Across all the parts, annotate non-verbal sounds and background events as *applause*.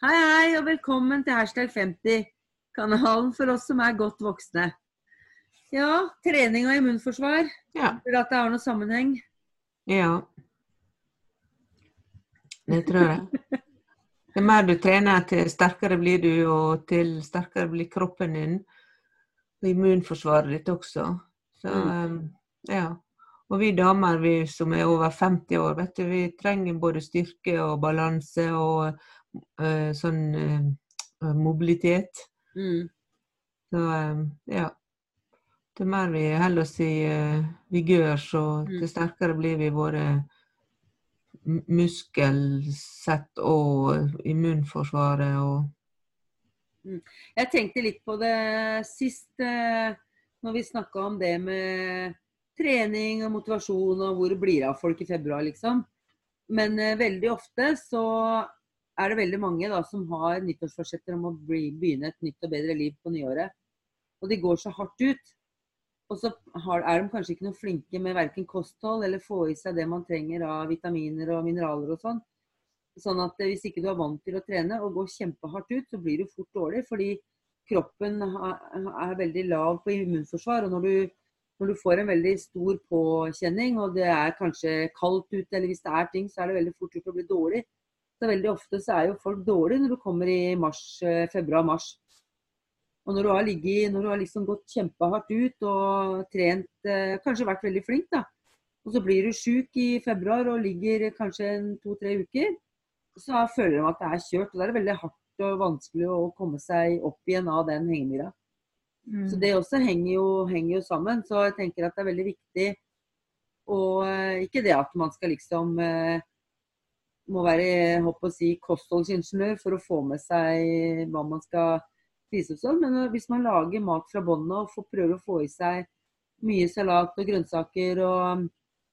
Hei, hei, og velkommen til hashtag 50, kanalen for oss som er godt voksne. Ja, trening og immunforsvar. Ja. Tror du at det har noen sammenheng? Ja. Det tror jeg. Jo mer du trener, til sterkere blir du, og til sterkere blir kroppen din. Og immunforsvaret ditt også. Så mm. ja. Og vi damer vi som er over 50 år, vet du, vi trenger både styrke og balanse og sånn eh, mobilitet. Mm. Så eh, ja. Til mer vi holder oss i eh, vigør, så Mm. til sterkere blir vi våre muskelsett og immunforsvaret og Jeg tenkte litt på det sist, eh, når vi snakka om det med trening og motivasjon og hvor det blir av folk i februar, liksom. Men eh, veldig ofte så er det veldig mange da som har nyttårsforsetter om å begynne et nytt og bedre liv på nyåret. Og de går så hardt ut. Og så har, er de kanskje ikke noe flinke med verken kosthold eller få i seg det man trenger av vitaminer og mineraler og sånn. Sånn at eh, hvis ikke du er vant til å trene og går kjempehardt ut, så blir du fort dårlig. Fordi kroppen er veldig lav på immunforsvar. Og når du, når du får en veldig stor påkjenning, og det er kanskje kaldt ute, eller hvis det er ting, så er det veldig fort gjort å bli dårlig. Så veldig ofte så er jo folk dårlige når du kommer i mars, eh, februar-mars. Og når du har ligget, når du har liksom gått kjempehardt ut og trent, eh, kanskje vært veldig flink, da. Og så blir du sjuk i februar og ligger kanskje to-tre uker. Så føler de at det er kjørt. Og da er det veldig hardt og vanskelig å komme seg opp igjen av den hengemyra. Så det også henger jo, henger jo sammen. Så jeg tenker at det er veldig viktig og eh, ikke det at man skal liksom eh, må være håper å si, kostholdsingeniør for å få med seg hva man skal spise og sånn. Men eh, hvis man lager mat fra bånn og får- prøver å få i seg mye salat og grønnsaker og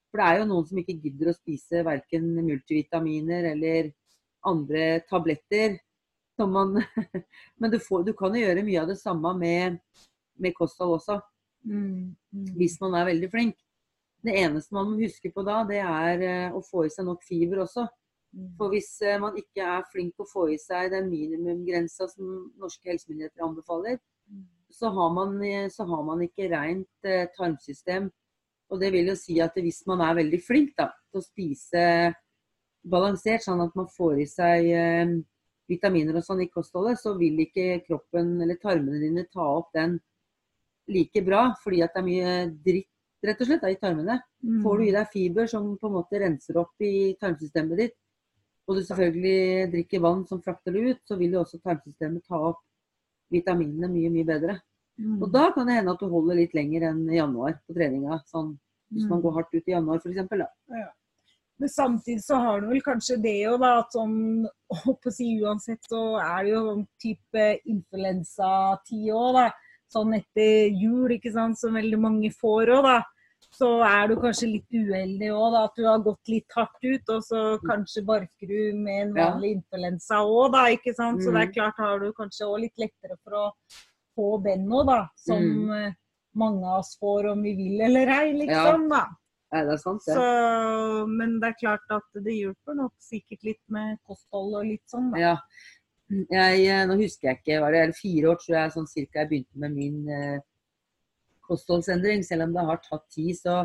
For det er jo noen som ikke gidder å spise verken multivitaminer eller andre tabletter. Som man, *laughs* men du, får, du kan jo gjøre mye av det samme med, med kosthold også Mm, mm. hvis man er veldig flink. Det eneste man må huske på da, det er eh, å få i seg nok fiber også. Mm. For hvis eh, man ikke er flink til å få i seg den minimumgrensa som norske helsemyndigheter anbefaler, Mm. så har man, eh, så har man ikke rent eh, tarmsystem. Og det vil jo si at hvis man er veldig flink da, til å spise balansert, sånn at man får i seg eh, vitaminer og sånn i kostholdet, så vil ikke kroppen eller tarmene dine ta opp den like bra, fordi at det er mye dritt rett og slett da, i tarmene. Mm. Får du i deg fiber som på en måte renser opp i tarmsystemet ditt, og du selvfølgelig drikker vann som frakter det ut, så vil jo også tarmsystemet ta opp vitaminene mye, mye bedre. Mm. Og da kan det hende at du holder litt lenger enn i januar på treninga. Sånn, hvis man Mm. går hardt ut i januar f.eks. Men samtidig så har du vel kanskje det jo da, at sånn, på å si uansett så er det jo sånn type influensatid òg, da. Sånn etter jul, ikke sant, som veldig mange får òg, da. Så er du kanskje litt uheldig òg. At du har gått litt hardt ut, og så kanskje barker du med en Ja. vanlig influensa òg, da. Ikke sant. Så det Mm. er klart har du kanskje òg litt lettere for å få den òg, da. Som Mm. eh, mange av oss får om vi vil eller ei, liksom, da. Ja, det er sant, det. Så, men det er klart at det hjelper nok sikkert litt med kosthold og litt sånn, da. Ja. Jeg, eh, nå husker jeg ikke, var det det fire år tror jeg sånn cirka jeg begynte med min eh, kostholdsendring. Selv om det har tatt tid, så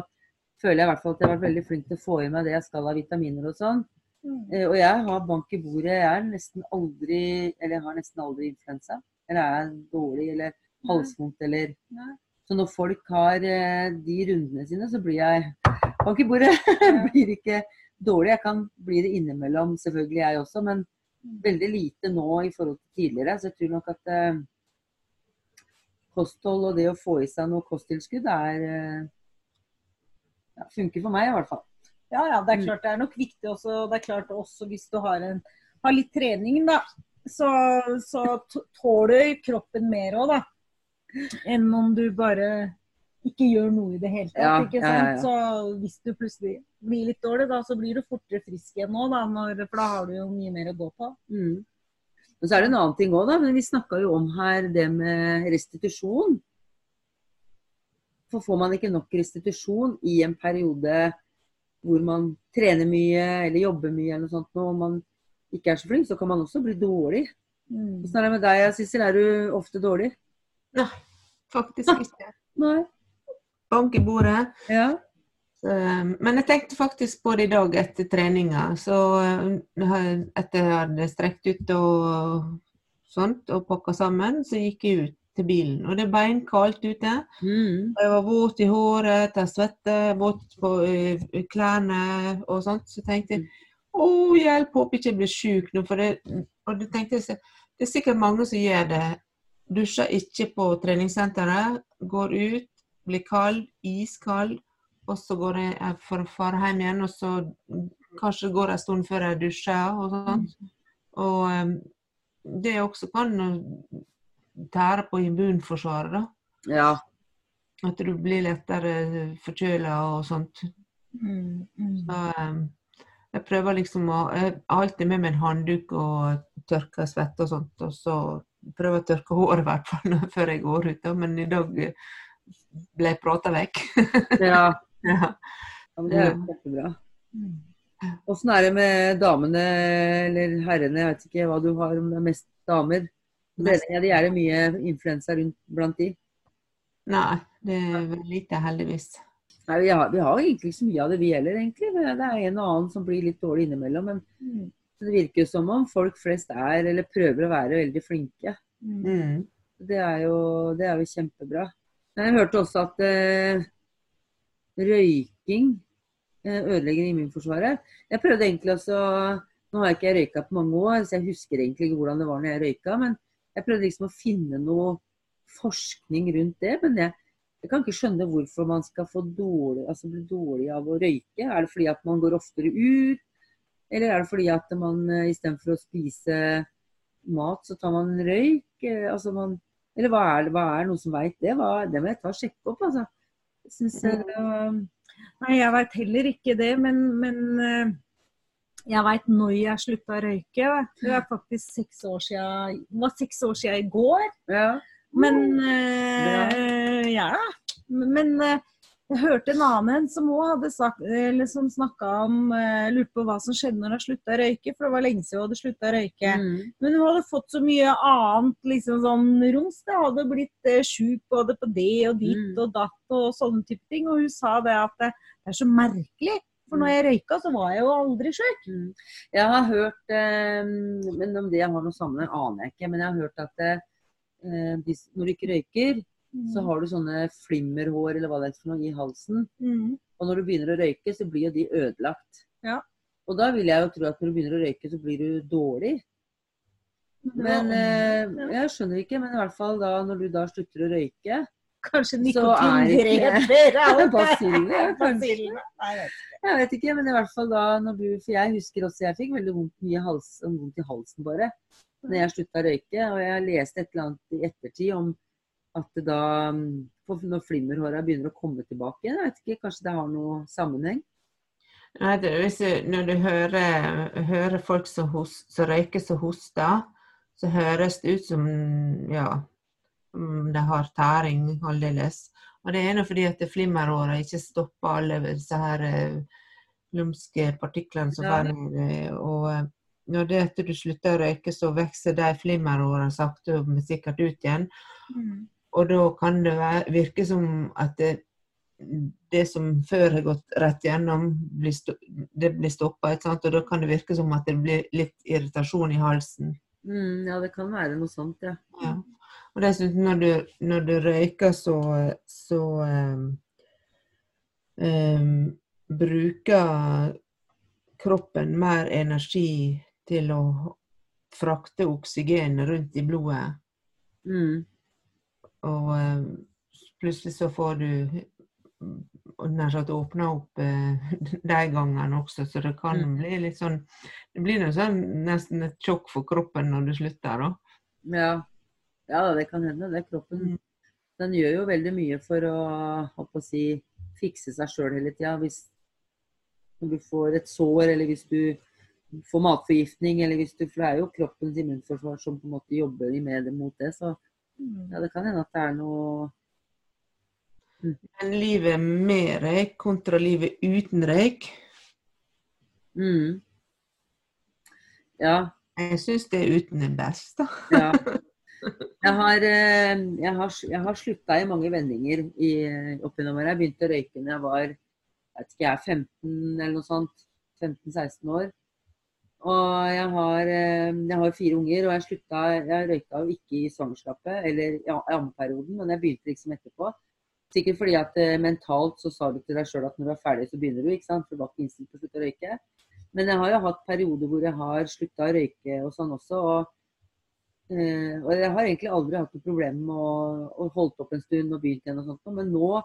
føler jeg i hvert fall at jeg har vært veldig flink til å få i meg det jeg skal av vitaminer og sånn. Mm. Eh, og jeg har bank i bordet. Jeg er nesten aldri, eller jeg har nesten aldri influensa. Eller er dårlig, eller halsvondt, eller Nei. Så når folk har eh, de rundene sine, så blir jeg bank i bordet. *laughs* Blir ikke dårlig. Jeg kan bli det innimellom, selvfølgelig jeg også, men Mm. veldig lite nå i forhold til tidligere. Så jeg tror nok at eh, kosthold og det å få i seg noe kosttilskudd er eh, ja, funker for meg i hvert fall. Ja, ja, det er Mm. klart det er nok viktig også. Det er klart også hvis du har, en, har litt trening, da. Så, så tåler kroppen mer òg, da. Enn om du bare ikke gjør noe i det hele tatt. Ja, ja, ja? Så hvis du plutselig blir litt dårlig, da, så blir du fortere frisk igjen nå, da. Når, for da har du jo mye mer å gå på. Mm. Men så er det en annen ting òg, da. Men vi snakka jo om her det med restitusjon. For får man ikke nok restitusjon i en periode hvor man trener mye eller jobber mye eller noe sånt, og man ikke er så flink, så kan man også bli dårlig. Mm. Er det med deg, Sissel? Er du ofte dårlig? Nei, Faktisk ikke. Nei. Bank i bordet. Ja. Så, men jeg tenkte faktisk på det i dag etter treninga. Så eh, etter jeg hadde strekt ut og sånt og pakka sammen, så gikk jeg ut til bilen. Og det er beinkaldt ute. Mm. Jeg var våt i håret, jeg svette, våt på eh, klærne og sånt. Så tenkte jeg å hjelp, håper ikke jeg blir sjuk nå. For det, og det tenkte jeg, det er sikkert mange som gjør det. Dusjer ikke på treningssenteret, går ut, blir kald, iskald, og så går jeg jeg for å fare hjem igjen, og så kanskje det går en stund før jeg dusjer og sånt. Og eh, det også kan tære på immunforsvaret, da. Ja. At du blir lettere forkjøla og sånt. Mm. Mm. Så eh, jeg prøver liksom å Jeg har alltid med meg en handduk og tørker svette og sånt. Og så prøver jeg å tørke håret i hvert fall *laughs* før jeg går ut. Da. Men i dag eh, ble jeg prata vekk. *laughs* ja. Ja. Ja, men det er jo kjempebra. Åssen er det med damene eller herrene? Jeg vet ikke hva du har, om det er mest damer. Treninga di er det mye influensa rundt blant de. Nei, det er vel lite, heldigvis. Nei, vi har, vi har egentlig ikke så mye av det, vi heller, egentlig. Det er en og annen som blir litt dårlig innimellom. Men Mm. det virker jo som om folk flest er, eller prøver å være, veldig flinke. Mm. Mm. Det er jo, det er jo kjempebra. Jeg hørte også at eh, røyking eh, ødelegger immunforsvaret. Jeg prøvde egentlig også Nå har jeg ikke røyka på mange år, så jeg husker egentlig ikke hvordan det var når jeg røyka. Men jeg prøvde liksom å finne noe forskning rundt det. Men jeg, jeg kan ikke skjønne hvorfor man skal dårlig, altså bli dårlig av å røyke. Er det fordi at man går oftere ut? Eller er det fordi at man eh, istedenfor å spise mat, så tar man røyk? Eh, Altså man, eller hva er? Hva er det noen som veit det? Hva, det må jeg ta og sjekke opp, altså. Jeg synes, eh, Nei, jeg veit heller ikke det, men, men eh, jeg veit når jeg slutta å røyke. Det er faktisk seks år siden, det var seks år siden i går. ja. Men uh, ja. Men eh, jeg hørte en annen som òg eller som snakka om uh, Lurte på hva som skjedde når hun slutta å røyke, for det var lenge siden hun hadde slutta å røyke. Mm. Men hun hadde fått så mye annet liksom sånn roms. Det hadde blitt uh, sjuk både på det og ditt Mm. og datt og sånne type ting. Og hun sa det at det, det er så merkelig. For når jeg røyka, så var jeg jo aldri sjuk. Mm. Jeg har hørt eh, Men om det jeg har noe sammenheng, aner jeg ikke. Men jeg har hørt at eh, hvis, når du ikke røyker, så har du sånne flimmerhår eller hva det er for noe i halsen. Mm. Og når du begynner å røyke, så blir jo de ødelagt. Ja. Og da vil jeg jo tro at når du begynner å røyke, så blir du dårlig. Men eh, jeg skjønner ikke. Men i hvert fall da når du da slutter å røyke Kanskje er nikotingreder er *laughs* Basille, kanskje. Jeg. Jeg vet ikke, men i hvert fall da når du For jeg husker også jeg fikk veldig vondt, mye hals, vondt i halsen bare når jeg slutta å røyke. Og jeg leste et eller annet i ettertid om at da mm, Når flimmerhåra begynner å komme tilbake igjen, vet ikke, kanskje det har noe sammenheng? Nei, det, hvis når du hører, hører folk som, host, som røyker som hoster, så høres det ut som ja, de har tæring aldeles. Og det er nå fordi at flimmeråra ikke stopper alle disse her eh, lumske partiklene som Ja. er eh, Og eh, når det etter du slutter å røyke, så vokser de flimmeråra sakte, men sikkert ut igjen. Mm. Og da kan det være, virke som at det, det som før har gått rett gjennom, blir sto, det blir stoppa. Og da kan det virke som at det blir litt irritasjon i halsen. Mm, ja, det kan være noe sånt, ja. Ja. Og dessuten når du, når du røyker, så, så um, um, bruker kroppen mer energi til å frakte oksygen rundt i blodet. Mm. Og eh, plutselig så får du nær sagt åpna opp eh, *laughs* de gangene også, så det kan Mm. bli litt sånn Det blir noe sånn, nesten et sjokk for kroppen når du slutter, da. Ja. ja, det kan hende. Det kroppen. Mm. Den gjør jo veldig mye for å, å si, fikse seg sjøl hele tida. Hvis du får et sår, eller hvis du får matforgiftning, eller hvis du For det er jo kroppens immunforsvar som på en måte jobber med det mot det. Så. Ja, det kan hende at det er noe Men livet med røyk kontra livet uten røyk mm. Ja. Jeg syns det er uten er best, da. ja. *laughs* Jeg har, eh, jeg har, jeg har slutta i mange vendinger i, opp gjennom åra. Jeg begynte å røyke da jeg var jeg vet ikke, jeg er 15 eller noe sånt. 15-16 år. Og jeg har, eh, jeg har fire unger, og jeg slutta Jeg røyka jo ikke i svangerskapet eller i ammeperioden, men jeg begynte liksom etterpå. Sikkert fordi at eh, mentalt så sa du til deg sjøl at når du er ferdig, så begynner du. ikke sant? For du var ikke innstilt på å slutte å røyke. Men jeg har jo hatt perioder hvor jeg har slutta å røyke og sånn også. Og, eh, og jeg har egentlig aldri hatt noe problem med å, holdt opp en stund og begynt igjen og sånt. Men nå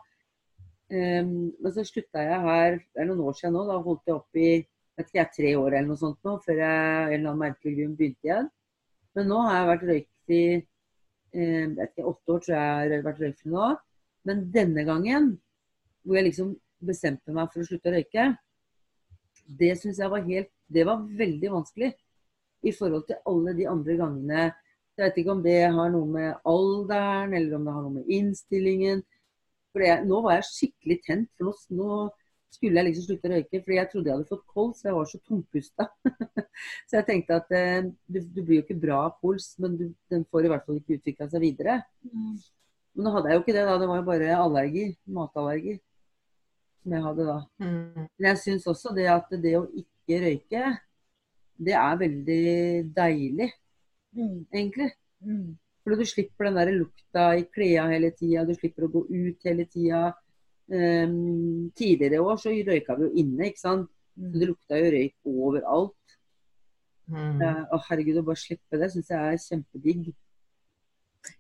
Men så slutta jeg her Det er noen år siden nå. Da holdt jeg opp i vet ikke, jeg, tre år eller noe sånt nå, før jeg en eller annen merkelig grunn begynte igjen. Men nå har jeg vært røykfri eh, ikke, åtte år, tror jeg jeg har vært røykfri nå. Men denne gangen, hvor jeg liksom bestemte meg for å slutte å røyke, det syns jeg var helt Det var veldig vanskelig i forhold til alle de andre gangene. Jeg vet ikke om det har noe med alderen, eller om det har noe med innstillingen. For det, nå var jeg skikkelig tent. For nå, nå, skulle jeg liksom slutte å røyke. Fordi jeg trodde jeg hadde fått kols, så jeg var så tungpusta. *laughs* så jeg tenkte at eh, du, du, blir jo ikke bra av kols, men du, den får i hvert fall ikke utvikla seg videre. Mm. Men nå hadde jeg jo ikke det, da. Det var jo bare allergi. Matallergi som jeg hadde da. Mm. Men jeg syns også det at det å ikke røyke, det er veldig deilig, mm. egentlig. Mm. For du slipper den der lukta i klærne hele tida, du slipper å gå ut hele tida. Um, tidligere år så røyka vi jo inne, ikke sant. Så det lukta jo røyk overalt. Mm. Uh, å herregud, å bare slippe det syns jeg er kjempedigg.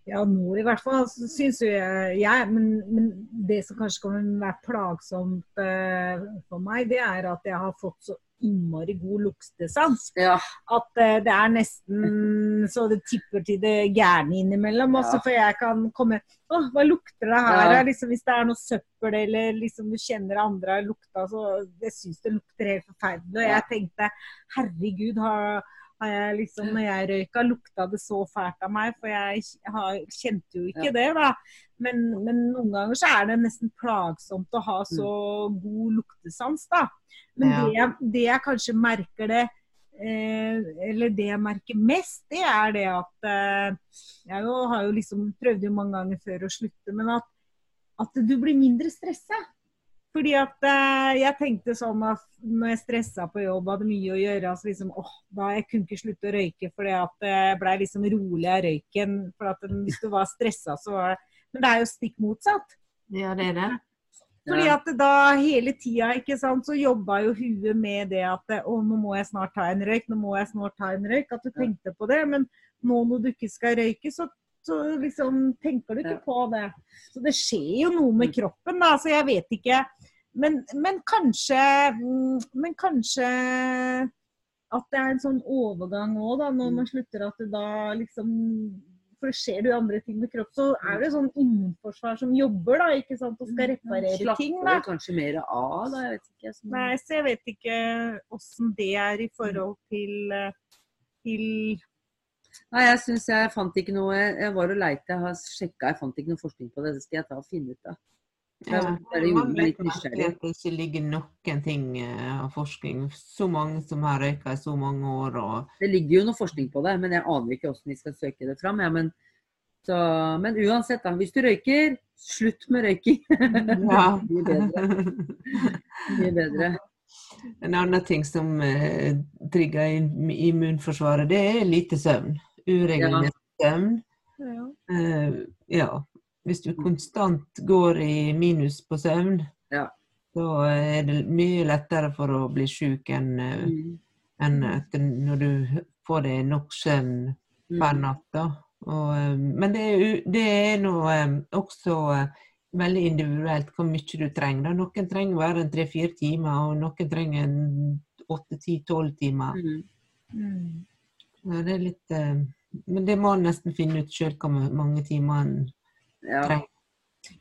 Ja, nå i hvert fall syns jo jeg, jeg men, men, det som kanskje kan være plagsomt uh, for meg, det er at jeg har fått så innmari god luktesans. Ja. At uh, det er nesten så det tipper til det gærne innimellom. Ja. Også, for jeg kan komme Å, hva lukter det her? Ja. Liksom, hvis det er noe søppel eller liksom du kjenner andre har lukta, så jeg syns det lukter helt forferdelig. Og jeg tenkte herregud, har har jeg liksom, når jeg røyka, lukta det så fælt av meg, for jeg har, kjente jo ikke ja. det, da. Men, men, noen ganger så er det nesten plagsomt å ha så mm. god luktesans, da. Men ja. det, det, jeg kanskje merker det eh, Eller det jeg merker mest, det er det at eh, Jeg jo, har jo liksom prøvd jo mange ganger før å slutte, men at, at du blir mindre stressa. Fordi at eh, jeg tenkte sånn at når jeg stressa på jobb, hadde mye å gjøre, så liksom åh, da jeg kunne ikke slutte å røyke fordi at jeg blei liksom rolig av røyken. For at hvis du var stressa, så var det Men det er jo stikk motsatt. Ja, det er det. Fordi at da hele tida ikke sant, så jobba jo huet med det at å, nå må jeg snart ta en røyk, nå må jeg snart ta en røyk. At du tenkte på det. Men nå når du ikke skal røyke, så så liksom tenker du ikke på det. Så det skjer jo noe med mm. kroppen, da. Så jeg vet ikke. Men, men, kanskje mm, Men kanskje at det er en sånn overgang òg, når man mm. slutter at det da liksom for skjer det jo andre ting med kropp, så er det sånn immunforsvar som jobber da, ikke sant, og skal reparere Slapper ting. Slapper kanskje mer av, da? Jeg vet ikke. Sånn. Nei, så jeg vet ikke åssen det er i forhold til, til Nei, jeg syns jeg fant ikke noe Jeg var og leita, jeg har sjekka, jeg fant ikke noe forskning på det. Det skal jeg ta og finne ut av. Ja, man vet. At det ikke ligger noen ting eh, av forskning. Så mange som har røyka i så mange år. Og... Det ligger jo noe forskning på det, men jeg aner ikke hvordan vi skal søke det fram. Ja, men, så, men, uansett, da. Hvis du røyker, slutt med røyking. *laughs* Ja. Mye bedre. Mye bedre. En annen ting som eh, trigger immunforsvaret, det er lite søvn uregelmessig søvn. Ja. Uh, ja. Hvis du konstant går i minus på søvn, ja. så er det mye lettere for å bli syk enn uh, mm. en når du får deg nok søvn hver per natt. Og, uh, men det er, det er nå også veldig individuelt hvor mye du trenger. Noen trenger bare tre-fire timer, og noen trenger åtte-ti-tolv timer. Mm. Mm. det er litt men det må en nesten finne ut sjøl hvor mange timer en ja.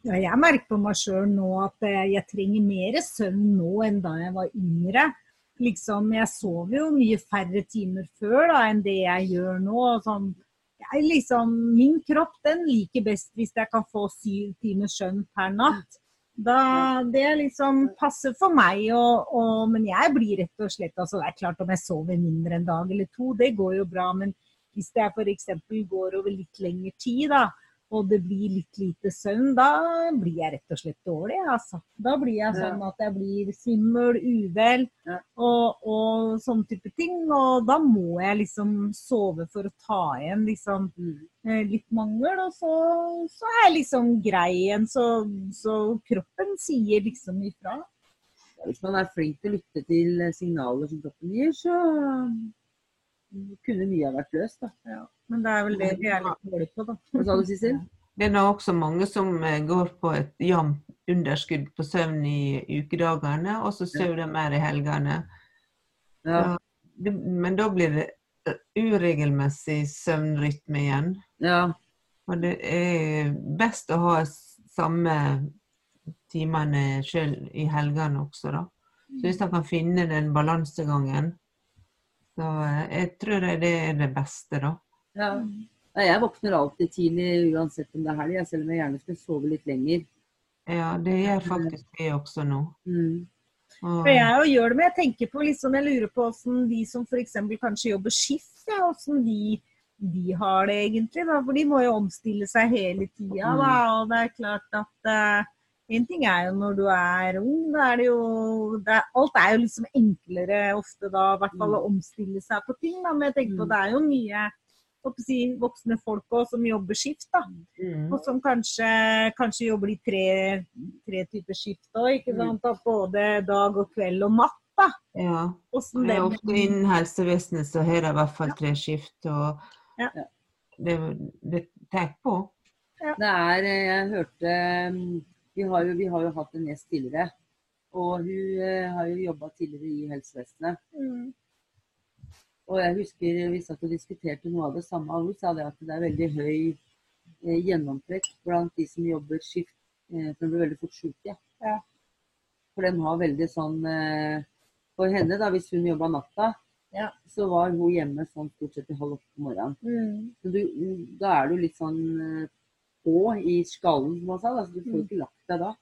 Ja, jeg merker på meg sjøl nå at eh, jeg trenger mer søvn nå enn da jeg var yngre. Liksom, jeg sover jo mye færre timer før da, enn det jeg gjør nå. Sånn, jeg, liksom, min kropp den liker best hvis jeg kan få syv timers søvn per natt. Da, det liksom passer for meg, og, og, men jeg blir rett og slett altså Det er klart om jeg sover mindre en dag eller to, det går jo bra. Men hvis det f.eks. går over litt lengre tid, da, og det blir litt lite søvn, da blir jeg rett og slett dårlig. Altså. Da blir jeg sånn at jeg blir svimmel, uvel og, og sånne type ting. Og da må jeg liksom sove for å ta igjen liksom Mm. eh, litt mangel, og så, så er jeg liksom grei igjen. Så, så kroppen sier liksom ifra. Hvis man er flink til å lytte til signaler som kroppen gir, så kunne mye ha vært løst. da. Ja. Men det er vel det vi er litt dårlige på, da. Hva sa du, Sissel? Det er nå også mange som eh, går på et jevnt underskudd på søvn i ukedagene, og så sover de mer i helgene. Ja. Men da blir det eh, uregelmessig søvnrytme igjen. ja. Og det er best å ha samme timene sjøl i helgene også, da. Så hvis man kan finne den balansegangen, så eh, jeg tror det er det beste, da. Ja. Nei, Jeg våkner alltid tidlig uansett om det er helg, selv om jeg gjerne skulle sove litt lenger. Ja, det gjør faktisk jeg også nå. Mm. Og, jeg jo gjør det, men jeg tenker på liksom, jeg lurer på hvordan de som f.eks. kanskje jobber skift, ja, hvordan de, de har det egentlig. Da. For de må jo omstille seg hele tida. Da. Og det er klart at uh, en ting er jo når du er ung, da er det jo det er, Alt er jo liksom enklere ofte da, i hvert fall å omstille seg på ting. Da. Men jeg tenker på Mm. det er jo mye si, voksne folk også, som jobber skift. da. mm, Og som kanskje, kanskje jobber i tre, tre typer skift òg, Mm. både dag og kveld og natt. da. ja. Det er ofte innen helsevesenet så har de i hvert fall tre skift, og Ja. det, det tar på. Det er eh, Jeg hørte vi har, jo, vi har jo hatt en gjest tidligere. Og hun eh, har jo jobba tidligere i helsevesenet. Mm. Og jeg husker vi satt og diskuterte noe av det samme. og Hun sa det at det er veldig høy eh, gjennomtrekk blant de som jobber skift. Eh, for de blir veldig fort syke. Ja. For de har veldig sånn eh, For henne, da, hvis hun jobba natta, Ja. så var hun hjemme sånn stort sett til halv åtte på morgenen. Mm. Så du, da er du litt sånn eh, på i skallen, som man sa. Da. Så du får jo ikke lagt deg da.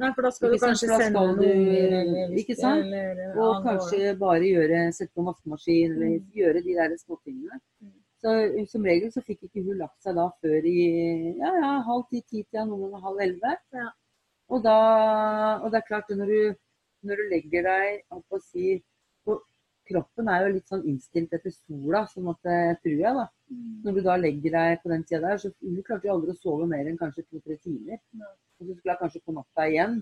Nei, for da skal du kanskje sende noen du- eller ikke sant? eller, Og ja, kanskje bare gjøre, sette på en vaskemaskin eller Mm. gjøre de der småtingene. Mm. Så som regel så fikk ikke hun lagt seg da før i ja, ja, halv ti-ti-tida, noen ganger halv elleve. Ja. Og, da, og det er klart, når du, når du legger deg holdt på å si, og Kroppen er jo litt sånn innstilt etter sola, sånn at tror jeg, da. Mm. Når du da legger deg på den tida der, så hun klarte jo aldri å sove mer enn kanskje to-tre timer. Og så skulle hun kanskje på natta igjen.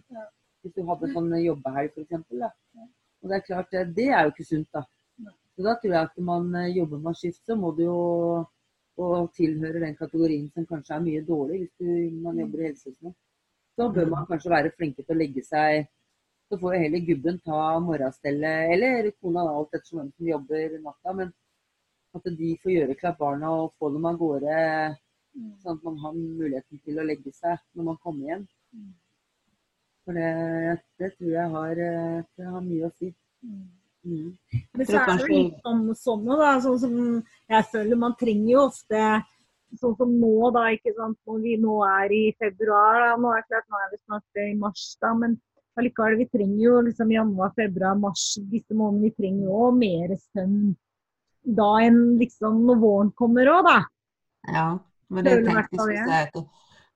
Hvis du hadde sånn jobbehelg, f.eks. Og det er klart, det, det er jo ikke sunt, da. Så da tror jeg at man eh, jobber med skift, så må du jo og tilhører den kategorien som kanskje er mye dårlig hvis du, man Mm. jobber i helsevesenet. Så bør man kanskje være flinke til å legge seg Så får jo heller gubben ta morgenstellet, eller kona, da, alt ettersom hvem som jobber natta. Men at de får gjøre klart barna og få dem av gårde, Mm. sånn at man har muligheten til å legge seg når man kommer hjem. Mm. For det, det tror jeg har, eh, det har mye å si. Mm. Mm. Men så er det jo litt sånn, sånne, da, sånn som jeg føler man trenger jo ofte Sånn som nå, da, ikke sant. Når vi nå er i februar, da. Nå er det klart, nå er vi snart i mars, da. Men allikevel, vi trenger jo liksom januar, februar, mars, disse månedene. Vi trenger jo òg mer søvn da enn liksom når våren kommer òg, da. Ja, men det i jeg skulle si at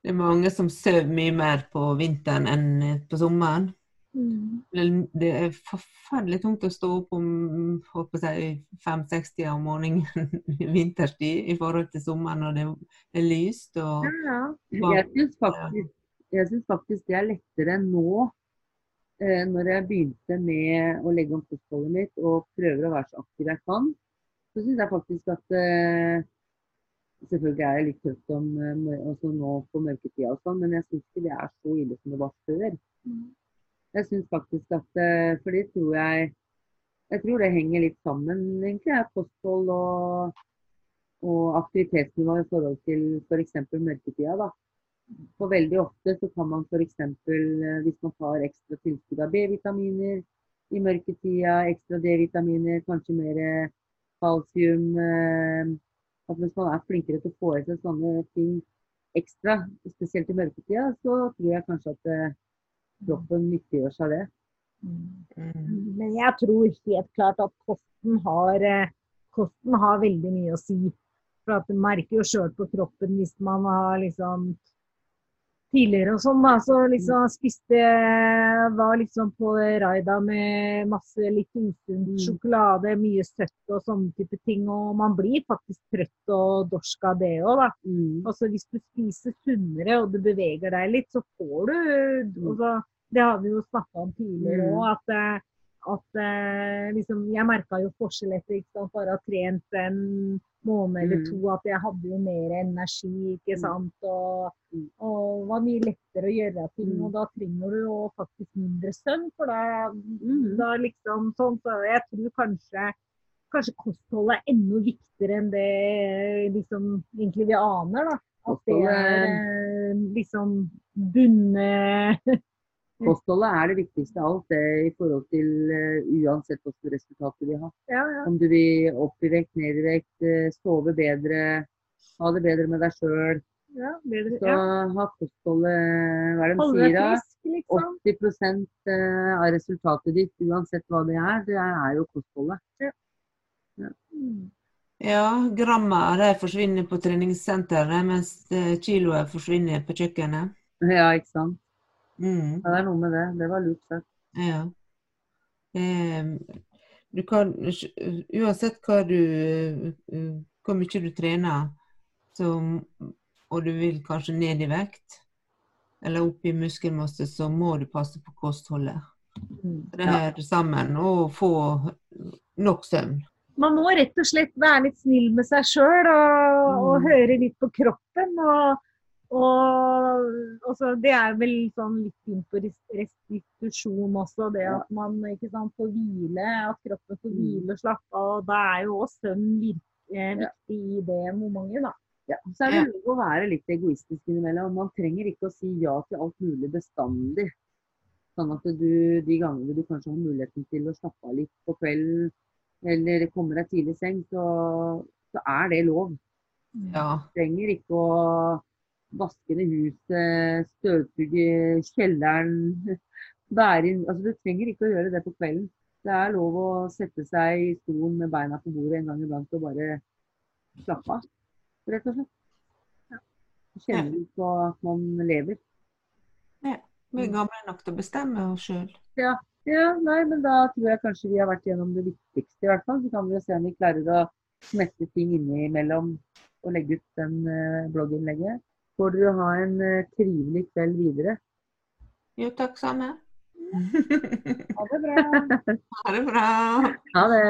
det er mange som sover mye mer på vinteren enn på sommeren. Mm. Det er forferdelig tungt å stå opp om jeg, fem-seks-tida om morgenen *laughs* vinterstid i forhold til sommeren når det er lyst. Og, Ja, ja. Jeg syns faktisk, faktisk det er lettere nå, eh, når jeg begynte med å legge om kostholdet mitt og prøver å være så aktiv jeg kan. Så syns jeg faktisk at eh, Selvfølgelig er jeg litt trøtt om eh, altså nå på mørketida og sånn, men jeg syns ikke det er så ille som det var før. Mm. Jeg syns faktisk at eh, For det tror jeg Jeg tror det henger litt sammen, egentlig. er Kosthold og, og aktivitetsnivå i forhold til f.eks. mørketida. da. For veldig ofte så kan man f.eks. hvis man tar ekstra tilskudd av B-vitaminer i mørketida, ekstra D-vitaminer, kanskje mer kalsium eh, at Hvis man er flinkere til å få i seg sånne ting ekstra, spesielt i mørketida, så tror jeg kanskje at kroppen nyttiggjør seg det. Mm. Men jeg tror helt klart at kosten har, eh, kosten har veldig mye å si. For at du merker jo sjøl på kroppen hvis man har liksom tidligere og sånn, da, så liksom spiste Var liksom på raida med masse litt usunn Mm. sjokolade, mye søtt og sånne type ting. Og man blir faktisk trøtt og dorsk av det òg, da. Mm. Altså Hvis du spiser sunnere og du beveger deg litt, så får du altså, Det har vi jo snakka om tidligere Mm. òg, at, eh, at eh, liksom, Jeg merka jo forskjell etter ikke sant, bare å ha trent en måned eller Mm. to, at jeg hadde jo mer energi, ikke Mm. sant. Og, Mm. og var mye lettere å gjøre ting. Og da trenger du jo faktisk mindre søvn, for da, da liksom sånn. Så jeg tror kanskje Kanskje kostholdet er enda viktigere enn det liksom egentlig vi aner, da. At det er eh, liksom bunne Kostholdet er det viktigste av alt det i forhold til uh, uansett hvilke resultater vi har. Ja, ja. Om du vil opp i vekt, ned i vekt, eh, sove bedre, ha det bedre med deg sjøl. ja, bedre, Så ja. ha kostholdet Hva er det de sier da? frisk, liksom. 80 eh, av resultatet ditt, uansett hva det er, det er jo kostholdet. Ja. Ja, gramma det forsvinner på treningssenteret, mens kiloet forsvinner på kjøkkenet. Ja, ikke sant. Mm. Det er noe med det. Det var lurt sagt. Ja. Eh, du kan, uansett hva du, hvor mye du trener, så, og du vil kanskje ned i vekt, eller opp i muskelmasse, så må du passe på kostholdet. Mm. Det hører sammen, og få nok søvn. Man må rett og slett være litt snill med seg sjøl og, og Mm. høre litt på kroppen. Og, og så det er vel sånn litt inn på restitusjon også, det at man ikke sant, får hvile. At kroppen får Mm. hvile og slappe av. Og da er jo også søvn eh, viktig i det momentet, da. Ja, så er det lov å være litt egoistisk innimellom. Man trenger ikke å si ja til alt mulig bestandig. Sånn at du de gangene du kanskje har muligheten til å slappe av litt på kvelden, eller kommer deg tidlig i seng, så, så er det lov. Ja. Du trenger ikke å vaske ned huset, støvsuge kjelleren, bære inn Altså du trenger ikke å gjøre det på kvelden. Det er lov å sette seg i stolen med beina på bordet en gang iblant og bare slappe av, rett og slett. Kjenne litt på at man lever. Vi er gamle nok til å bestemme oss sjøl. Ja, nei, men da tror jeg kanskje vi har vært gjennom det viktigste i hvert fall. Så kan vi se om vi klarer å smette ting innimellom og legge ut den bloggen blogginnlegget. Får dere ha en eh, trivelig kveld videre. Jo, takk samme. *laughs* *laughs* Ha det bra. Ha det bra. Ha det!